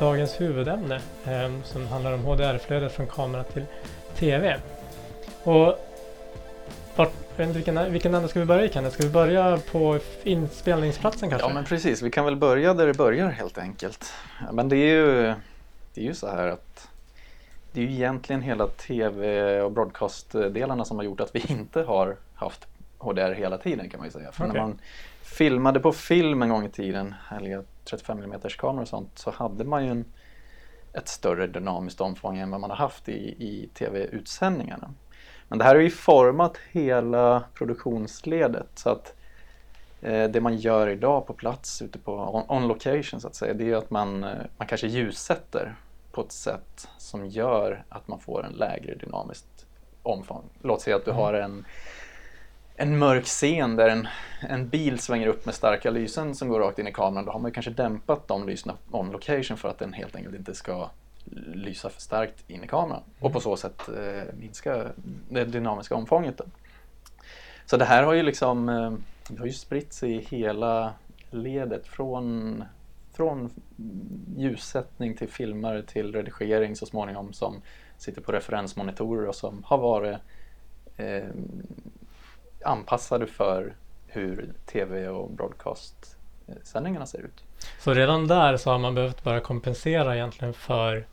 dagens huvudämne eh, som handlar om HDR-flödet från kamera till TV. Och vart, vilken, vilken ända ska vi börja i Kenneth? Ska vi börja på inspelningsplatsen kanske? Ja men precis, vi kan väl börja där det börjar helt enkelt. Men det är ju, det är ju så här att det är ju egentligen hela tv och broadcast-delarna som har gjort att vi inte har haft HDR hela tiden kan man ju säga. För Okej. när man filmade på film en gång i tiden, eller 35 mm kameror och sånt, så hade man ju en, ett större dynamiskt omfång än vad man har haft i, i tv-utsändningarna. Men det här har ju format hela produktionsledet så att eh, det man gör idag på plats ute på on, on location så att säga, det är att man, eh, man kanske ljussätter på ett sätt som gör att man får en lägre dynamiskt omfång. Låt säga att du har en, en mörk scen där en, en bil svänger upp med starka lysen som går rakt in i kameran. Då har man kanske dämpat de lysen on location för att den helt enkelt inte ska lysa för starkt in i kameran och på så sätt eh, minska det dynamiska omfånget. Då. Så det här har ju liksom eh, det har ju spritt sig i hela ledet från, från ljussättning till filmare till redigering så småningom som sitter på referensmonitorer och som har varit eh, anpassade för hur tv och broadcast-sändningarna ser ut. Så redan där så har man behövt bara kompensera egentligen för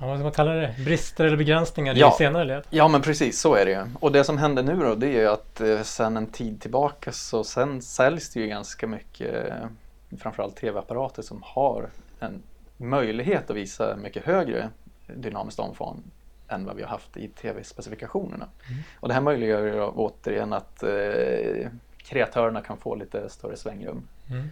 ja, vad ska man kalla det? Brister eller begränsningar Ja. i senare led? Ja men precis, så är det ju. Och det som händer nu då det är ju att eh, sen en tid tillbaka så sen säljs det ju ganska mycket eh, framförallt tv-apparater som har en möjlighet att visa mycket högre dynamiskt omfång än vad vi har haft i tv-specifikationerna. Och det här möjliggör ju återigen att eh, kreatörerna kan få lite större svängrum. Mm.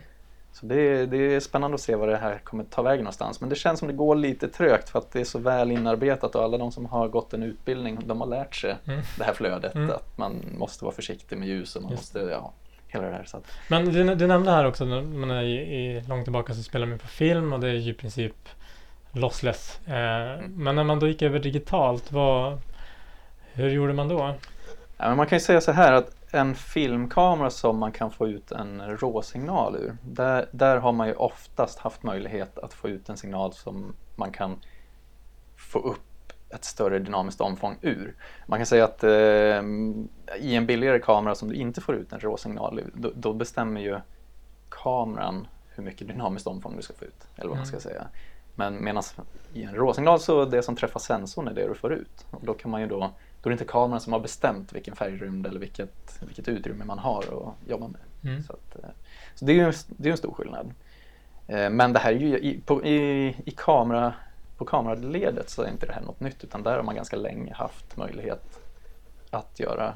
Så det är, det är spännande att se vad det här kommer ta vägen någonstans. Men det känns som det går lite trögt för att det är så väl inarbetat och alla de som har gått en utbildning de har lärt sig Mm. det här flödet. Mm. Att man måste vara försiktig med ljus och man Just måste, ja, hela det här. Så att, Men du, du nämnde här också, när man är i, i, långt tillbaka så spelar man på film och det är ju i princip lossless. Eh, Mm. Men när man då gick över digitalt, vad, hur gjorde man då? ja, man kan ju säga så här att en filmkamera som man kan få ut en råsignal ur, där, där har man ju oftast haft möjlighet att få ut en signal som man kan få upp ett större dynamiskt omfång ur. Man kan säga att eh, i en billigare kamera som du inte får ut en råsignal ur, då, då bestämmer ju kameran hur mycket dynamiskt omfång du ska få ut, eller vad man ska Mm. säga. Men medan i en råsignal så det som träffar sensorn är det du får ut. Och då kan man ju då, då är det inte kameran som har bestämt vilken färgrymd eller vilket, vilket utrymme man har att jobba med. Mm. Så, att, eh, så det är ju en, det är en stor skillnad. Eh, Men det här är ju i, på, i, i kamera, på kameraledet så är inte det här något nytt utan där har man ganska länge haft möjlighet att göra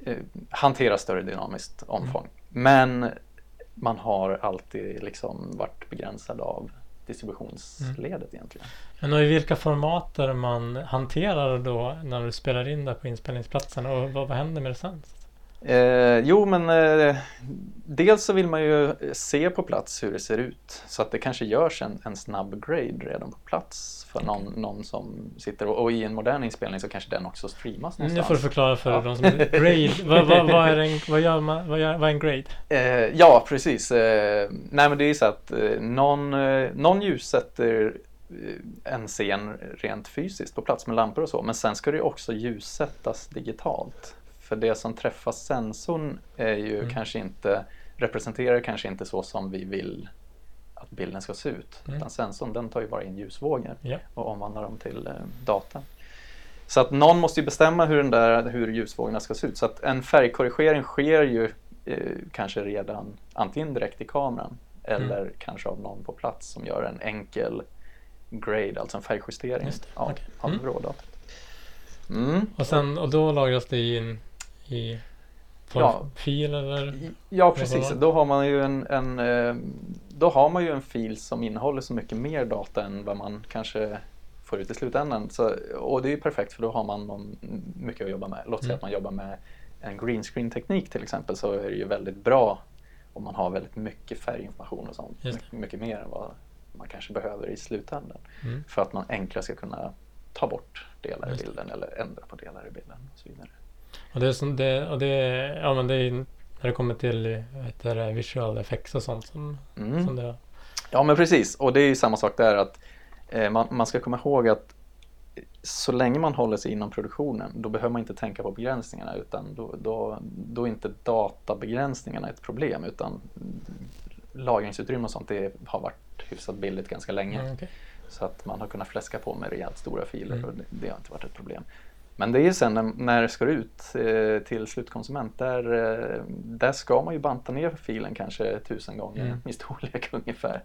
eh, hantera större dynamiskt omfång. Men man har alltid liksom varit begränsad av distributionsledet egentligen. Men och i vilka formater man hanterar då när du spelar in det på inspelningsplatsen och vad, vad händer med det sen? Eh, jo, men eh, dels så vill man ju se på plats hur det ser ut så att det kanske görs en, en snabb grade redan på plats för någon, någon som sitter och, och i en modern inspelning så kanske den också streamas Nu någonstans. får du förklara för Ja. de som grade. vad, vad, vad, är en, vad, gör man, vad, gör, vad är en grade? Eh, ja, precis. Eh, nej, men det är så att eh, någon, eh, någon ljussätter en scen rent fysiskt på plats med lampor och så, men sen ska det också ljussättas digitalt. För det som träffar sensorn är ju Mm. kanske inte, representerar kanske inte så som vi vill att bilden ska se ut. Mm. Utan sensorn den tar ju bara in ljusvågor Ja. och omvandlar dem till eh, data. Så att någon måste ju bestämma hur, den där, hur ljusvågorna ska se ut. Så att en färgkorrigering sker ju eh, kanske redan antingen direkt i kameran eller Mm. kanske av någon på plats som gör en enkel grade, alltså en färgjustering av, okej. av Mm. rådatat. Mm. Och, sen, och då lagras det in i Ja. fil eller? Ja precis, då har man ju en, en, eh, då har man ju en fil som innehåller så mycket mer data än vad man kanske får ut i slutändan. Så, och det är ju perfekt för då har man någon, mycket att jobba med. Låt säga Mm. att man jobbar med en green screen teknik till exempel så är det ju väldigt bra om man har väldigt mycket färginformation och sånt. Mycket, mycket mer än vad man kanske behöver i slutändan. Mm. För att man enklare ska kunna ta bort delar i bilden eller ändra på delar i bilden och så vidare. Och det är som det, och det, ja men det är när det kommer till heter visual effects och sånt som, Mm. som det Ja men precis, och det är ju samma sak där att eh, man, man ska komma ihåg att så länge man håller sig inom produktionen då behöver man inte tänka på begränsningarna utan då, då, då är inte databegränsningarna ett problem utan lagringsutrymme och sånt det har varit hyfsat billigt ganska länge. Mm, okej. Så att man har kunnat fläska på med rejält stora filer Mm. och det, det har inte varit ett problem. Men det är ju sen när, när det ska ut eh, till slutkonsument, där, eh, där ska man ju banta ner filen kanske tusen gånger Mm. i storlek ungefär.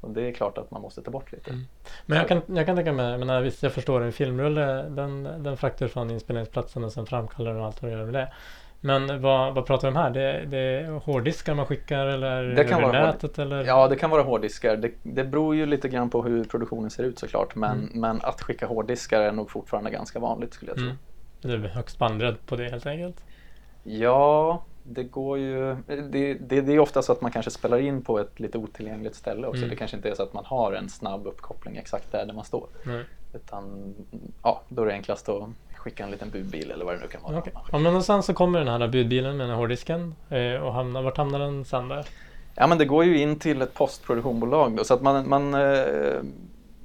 Och det är klart att man måste ta bort lite. Mm. Men jag kan, jag kan tänka mig, men visst jag förstår en filmrulle, den, den fraktar från inspelningsplatsen och sen framkallar den och allt vad det gör med det. Men vad, vad pratar vi om här? Det, det är hårddiskar man skickar eller Det kan över vara hård- nätet eller? Ja, det kan vara hårddiskar. Det, det beror ju lite grann på hur produktionen ser ut såklart. Men, Mm. men att skicka hårddiskar är nog fortfarande ganska vanligt skulle jag tro. Mm. Det är högst bandbredd på det helt enkelt. Ja, det går ju... Det, det, det är ofta så att man kanske spelar in på ett lite otillgängligt ställe också. Mm. Det kanske inte är så att man har en snabb uppkoppling exakt där, där man står. Nej. Utan ja, då är det enklast att skicka en liten budbil eller vad det nu kan vara. Skickar. Ja, men och sen så kommer den här budbilen med den här hårddisken eh, och hamnar, vart hamnar den sen där? Ja, men det går ju in till ett postproduktionsbolag då, så att man, man eh,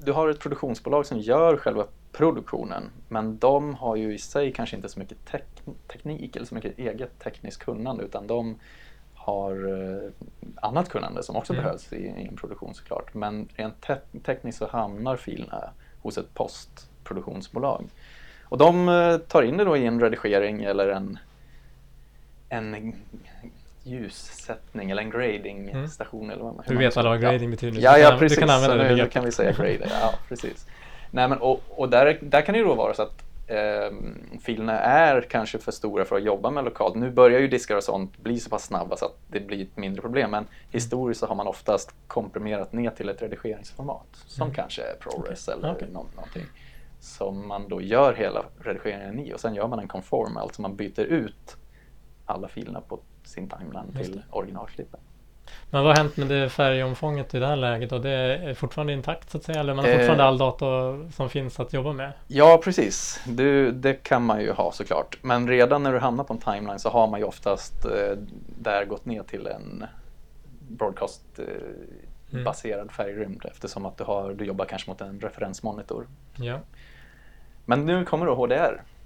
du har ett produktionsbolag som gör själva produktionen, men de har ju i sig kanske inte så mycket tek- teknik eller så mycket eget tekniskt kunnande, utan de har eh, annat kunnande som också Mm. behövs i, i en produktion såklart. Men rent te- tekniskt så hamnar filerna hos ett postproduktionsbolag. Och de eh, tar in det då i en redigering eller en, en ljussättning eller en gradingstation eller vad man Du vet alla vad ja. grading betyder. Ja, du ja kan- precis. Du kan använda så det nu, kan vi säga grader. Ja, precis. Nej, men, och och där, där kan det ju då vara så att eh, filerna är kanske för stora för att jobba med lokalt. Nu börjar ju diskar och sånt bli så pass snabba så att det blir ett mindre problem. Men historiskt så har man oftast komprimerat ner till ett redigeringsformat som Mm. kanske är ProRes Okej. eller Okej. nå- någonting. Som man då gör hela redigeringen i och sen gör man en conform, alltså man byter ut alla filerna på sin timeline till originalklippen. Men vad har hänt med det färgomfånget i det här läget? Och det är fortfarande intakt så att säga? Eller man har Eh. fortfarande all data som finns att jobba med? Ja, precis. Du, det kan man ju ha såklart. Men redan när du hamnar på en timeline så har man ju oftast eh, där gått ner till en broadcast-baserad Mm. färgrymd eftersom att du, har, du jobbar kanske mot en referensmonitor. Ja. Men nu kommer då HDR.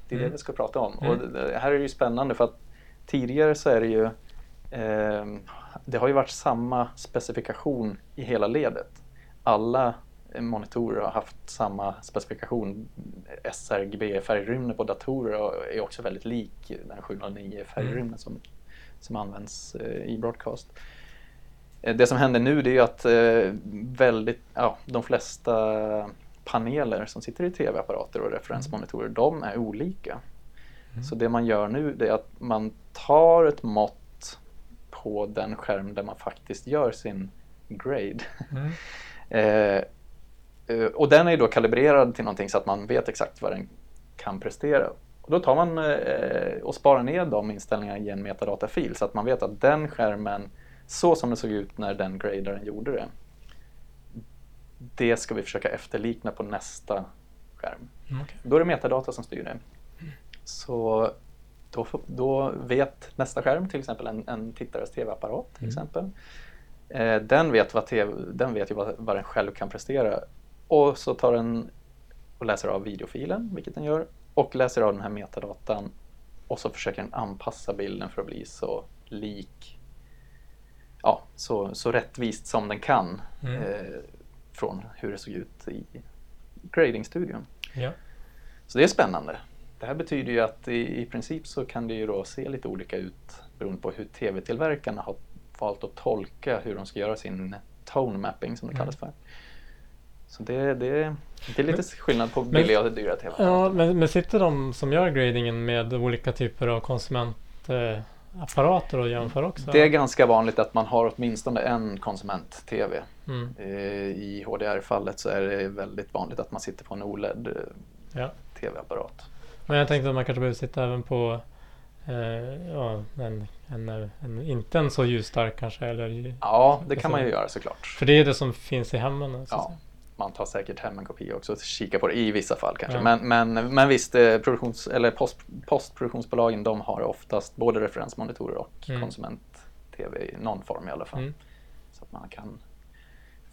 Det är det Mm. vi ska prata om. Mm. Och det, det här är ju spännande för att tidigare så är det ju ehm, det har ju varit samma specifikation i hela ledet. Alla eh, monitorer har haft samma specifikation. sRGB-färgrymden på datorer är också väldigt lik den 709-färgrymden som, som används eh, i broadcast. Eh, Det som händer nu det är att eh, väldigt, ja, de flesta paneler som sitter i tv-apparater och referensmonitorer, de är olika. Mm. Så det man gör nu det är att man tar ett mått på den skärm där man faktiskt gör sin grade. Mm. Eh, eh, och den är då kalibrerad till någonting så att man vet exakt vad den kan prestera. Och då tar man eh, och sparar ner de inställningarna i en metadatafil så att man vet att den skärmen, så som det såg ut när den gradaren gjorde det, det ska vi försöka efterlikna på nästa skärm. Mm, okej. Då är det metadata som styr det. Så då, då vet nästa skärm, till exempel en, en tittares tv-apparat, till Mm. exempel. Eh, den, vet vad TV, den vet ju vad, vad den själv kan prestera. Och så tar den och läser av videofilen, vilket den gör, och läser av den här metadatan. Och så försöker den anpassa bilden för att bli så lik, ja, så, så rättvist som den kan Mm. eh, från hur det såg ut i gradingstudion. Ja. Så det är spännande. Det här betyder ju att i, i princip så kan det ju då se lite olika ut beroende på hur tv-tillverkarna har valt att tolka hur de ska göra sin tone mapping som det Mm. kallas för. Så det, det, det är lite Men- skillnad på billiga och dyra tv Ja, men, men sitter de som gör gradingen med olika typer av konsumentapparater och jämför också? Det är ganska vanligt att man har åtminstone en konsument-tv. Mm. Eh, I HDR-fallet så är det väldigt vanligt att man sitter på en OLED eh, Ja. Men jag tänkte att man kanske behöver sitta även på eh, ja, en, en, en, inte en så ljusstark kanske. Eller, Ja, det kan man ju göra såklart. För det är det som finns i hemmen. Så att Ja, säga. Man tar säkert hem en kopia också och kikar på det i vissa fall kanske. Ja. Men, men, men visst, eh, produktions, eller post, postproduktionsbolagen de har oftast både referensmonitorer och Mm. konsument-tv i någon form i alla fall. Mm. Så att man kan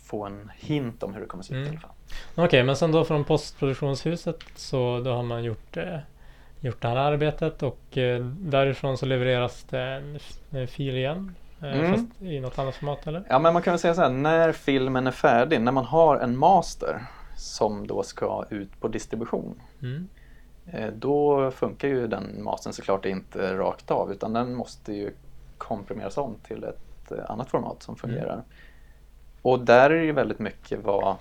få en hint om hur det kommer se ut Mm. i alla fall. Okej, men sen då från postproduktionshuset så då har man gjort, eh, gjort det här arbetet och eh, därifrån så levereras det en fil igen. Eh, Mm. Fast i något annat format eller? Ja men man kan väl säga så här, när filmen är färdig, när man har en master som då ska ut på distribution Mm. Eh, Då funkar ju den mastern såklart inte rakt av utan den måste ju komprimeras om till ett eh, annat format som fungerar. Och där är det ju väldigt mycket vad,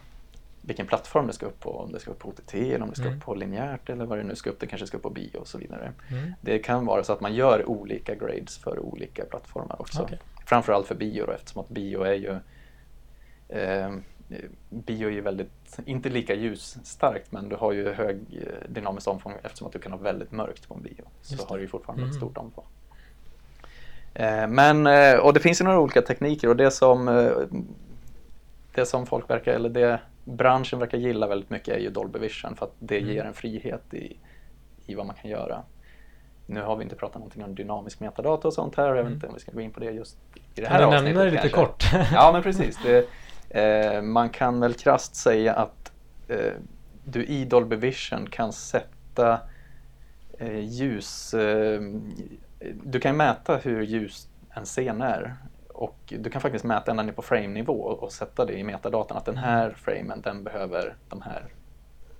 vilken plattform det ska upp på. Om det ska upp på OTT eller om det ska Mm. upp på linjärt eller vad det nu ska upp. Det kanske ska upp på bio och så vidare. Mm. Det kan vara så att man gör olika grades för olika plattformar också. Okej. Framförallt för bio då, eftersom att bio är ju eh, Bio är ju väldigt, inte lika ljusstarkt men du har ju hög eh, dynamiskt omfång eftersom att du kan ha väldigt mörkt på en bio. Så har du ju fortfarande ett Mm. stort omfång. Eh, men, eh, och det finns ju några olika tekniker och det som det som folk verkar, eller det branschen verkar gilla väldigt mycket är ju Dolby Vision för att det Mm. ger en frihet i, i vad man kan göra. Nu har vi inte pratat någonting om dynamisk metadata och sånt här. Jag vet Mm. inte om vi ska gå in på det just i det Kan här du avsnittet nämna det lite kort? Ja, men precis. Det, eh, man kan väl krasst säga att eh, du i Dolby Vision kan sätta eh, ljus... Eh, du kan mäta hur ljus en scen är. Och du kan faktiskt mäta ända ner på frame-nivå och sätta det i metadatan att den här framen den behöver de här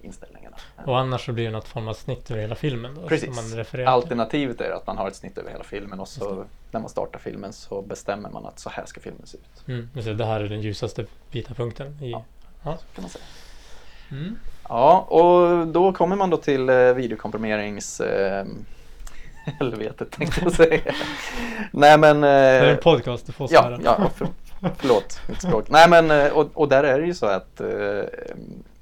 inställningarna. Och annars så blir det något form av snitt över hela filmen då? Precis. Alternativet är att man har ett snitt över hela filmen och så när man startar filmen så bestämmer man att så här ska filmen se ut. Mm, just det, här är den ljusaste vita punkten i... Ja. Ja. Kan man säga. Mm. Ja, och då kommer man då till eh, videokomprimerings... Eh, helvetet tänkte jag säga. Nej men... Det är Eh, en podcast, du får ja, svära. ja för, förlåt mitt språk. Nej men eh, och, och där är det ju så att eh,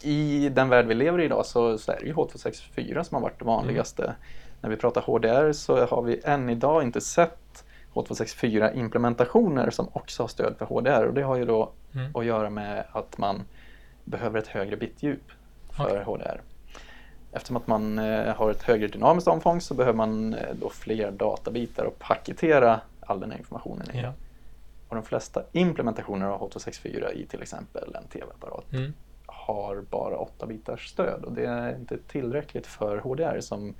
i den värld vi lever i idag så, så är det ju H264 som har varit det vanligaste. När vi pratar HDR så har vi än idag inte sett H264 implementationer som också har stöd för HDR och det har ju då Mm. att göra med att man behöver ett högre bitdjup för Okej. HDR. Eftersom att man eh, har ett högre dynamiskt omfång så behöver man eh, då fler databitar och paketera all den här informationen i. Ja. Och de flesta implementationer av H264 i till exempel en tv-apparat Mm. har bara 8 bitars stöd och det är inte tillräckligt för HDR som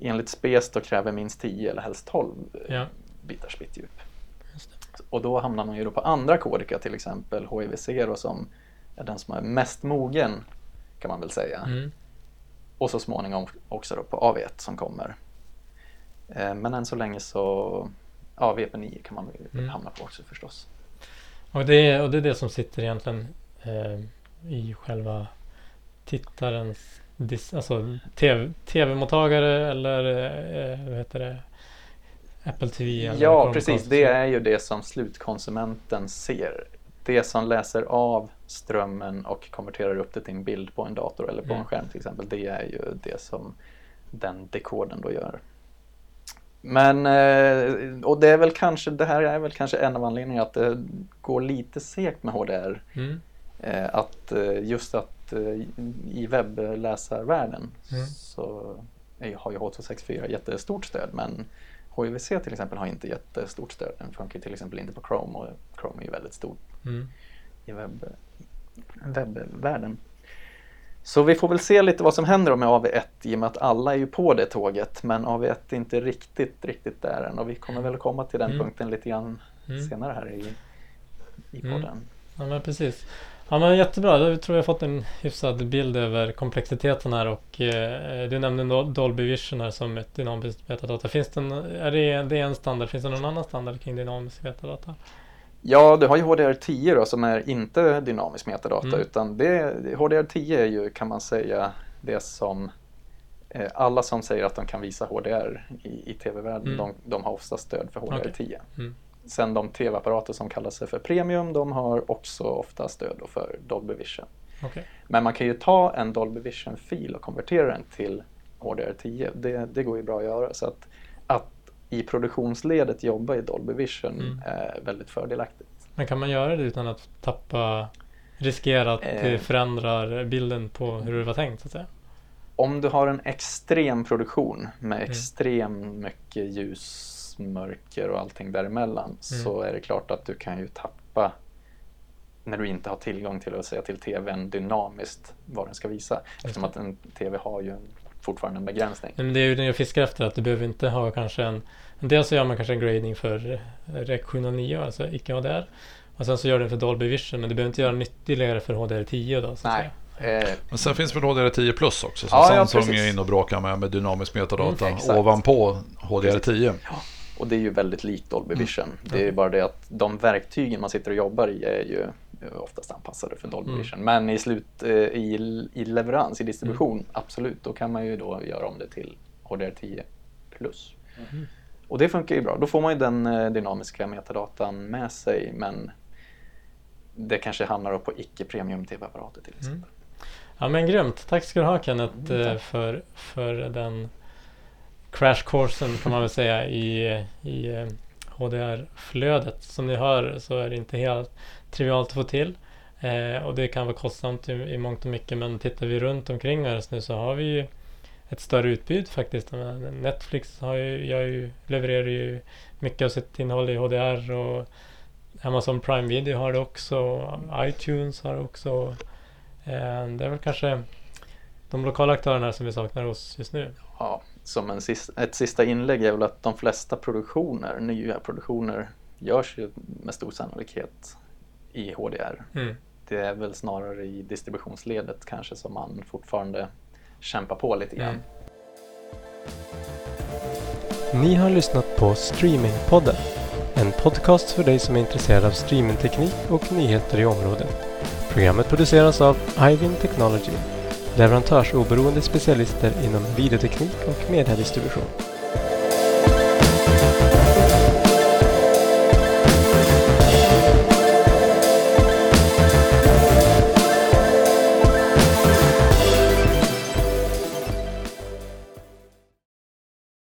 enligt SPES då kräver minst 10 eller helst 12 eh, Ja. bitars bitdjup. Och då hamnar man ju då på andra kodika, till exempel HIVC då, som är den som är mest mogen kan man väl säga. Mm. Och så småningom också då på AV1 som kommer. Eh, Men än så länge så, ja VP9 kan man Mm. hamna på också förstås. Och, det är, och det är det som sitter egentligen eh, i själva tittarens dis, alltså TV, tv-mottagare eller eh, vad heter det? Apple TV? Eller Ja, precis. Det är ju det som slutkonsumenten ser. Det som läser av strömmen och konverterar upp det till en bild på en dator eller på Mm. en skärm till exempel. Det är ju det som den dekoden då gör. Men, eh, och det är väl kanske, det här är väl kanske en av anledningarna att det går lite segt med HDR. Mm. Eh, Att eh, just att i webbläsarvärlden Mm. så har ju H264 jättestort stöd men HIVC till exempel har inte jättestort stöd. Den funkar till exempel inte på Chrome och Chrome är ju väldigt stor Mm. i webb, webbvärlden. Så vi får väl se lite vad som händer med AV1 i och med att alla är ju på det tåget men AV1 är inte riktigt, riktigt där än och vi kommer väl komma till den Mm. punkten lite grann Mm. senare här i, i Mm. podden. Ja men precis. Ja men jättebra, då tror jag fått en hyfsad bild över komplexiteten här och eh, du nämnde Dol- Dolby Vision här som ett dynamiskt metadata. Finns det en, är det, det är en standard, finns det någon annan standard kring dynamisk metadata? Ja, du har ju HDR10 då som är inte dynamisk metadata Mm. utan det, HDR10 är ju kan man säga det som eh, alla som säger att de kan visa HDR i, i tv-världen, Mm. de, de har ofta stöd för HDR10. Mm. Sen de tv-apparater som kallar sig för premium, de har också ofta stöd för Dolby Vision. Okej. Men man kan ju ta en Dolby Vision-fil och konvertera den till HDR10. Det, det går ju bra att göra. Så att i produktionsledet jobba i Dolby Vision Mm. är väldigt fördelaktigt. Men kan man göra det utan att tappa, riskera att det Eh. förändrar bilden på hur det var tänkt så att säga? Om du har en extrem produktion med Mm. extrem mycket ljus, mörker och allting däremellan Mm. så är det klart att du kan ju tappa när du inte har tillgång till att säga till TVn dynamiskt vad den ska visa. Eftersom att en TV har ju en, fortfarande en begränsning. Men det är ju det jag fiskar efter, att du behöver inte ha kanske en... Dels så gör man kanske en grading för REC 709, alltså icke HDR. Och sen så gör den för Dolby Vision, men du behöver inte göra den ytterligare för HDR10 då. Så Nej. Eh, Men sen finns väl HDR10 plus också som Ja, ja, Samsung precis. är inne och bråkar med med dynamisk metadata Mm, ovanpå HDR10. och det är ju väldigt likt Dolby Mm. Vision. Det är ju bara det att de verktygen man sitter och jobbar i är ju oftast anpassade för Dolby Mm. Vision. Men i slut, eh, i, i leverans, i distribution, Mm. absolut, då kan man ju då göra om det till HDR10 plus. Mm. Och det funkar ju bra. Då får man ju den eh, dynamiska metadatan med sig men det kanske hamnar på icke premium tv-apparater till exempel. Mm. Ja men grymt. Tack ska du ha Kenneth Mm, eh, för, för den crash coursen kan man väl säga i, i eh, HDR-flödet. Som ni hör så är det inte helt trivialt att få till. Eh, och det kan vara kostsamt i, i mångt och mycket men tittar vi runt omkring oss nu så har vi ju ett större utbud faktiskt. Netflix har ju, ju, levererar ju mycket av sitt innehåll i HDR och Amazon Prime Video har det också. iTunes har det också. Eh, Det är väl kanske de lokala aktörerna som vi saknar hos just nu. Ja, som en sista, ett sista inlägg är väl att de flesta produktioner, nya produktioner, görs ju med stor sannolikhet i HDR. Mm. Det är väl snarare i distributionsledet kanske som man fortfarande kämpar på lite grann. Mm. Ni har lyssnat på Streamingpodden. En podcast för dig som är intresserad av streamingteknik och nyheter i området. Programmet produceras av Ivin Technology, leverantörsoberoende specialister inom videoteknik och mediedistribution.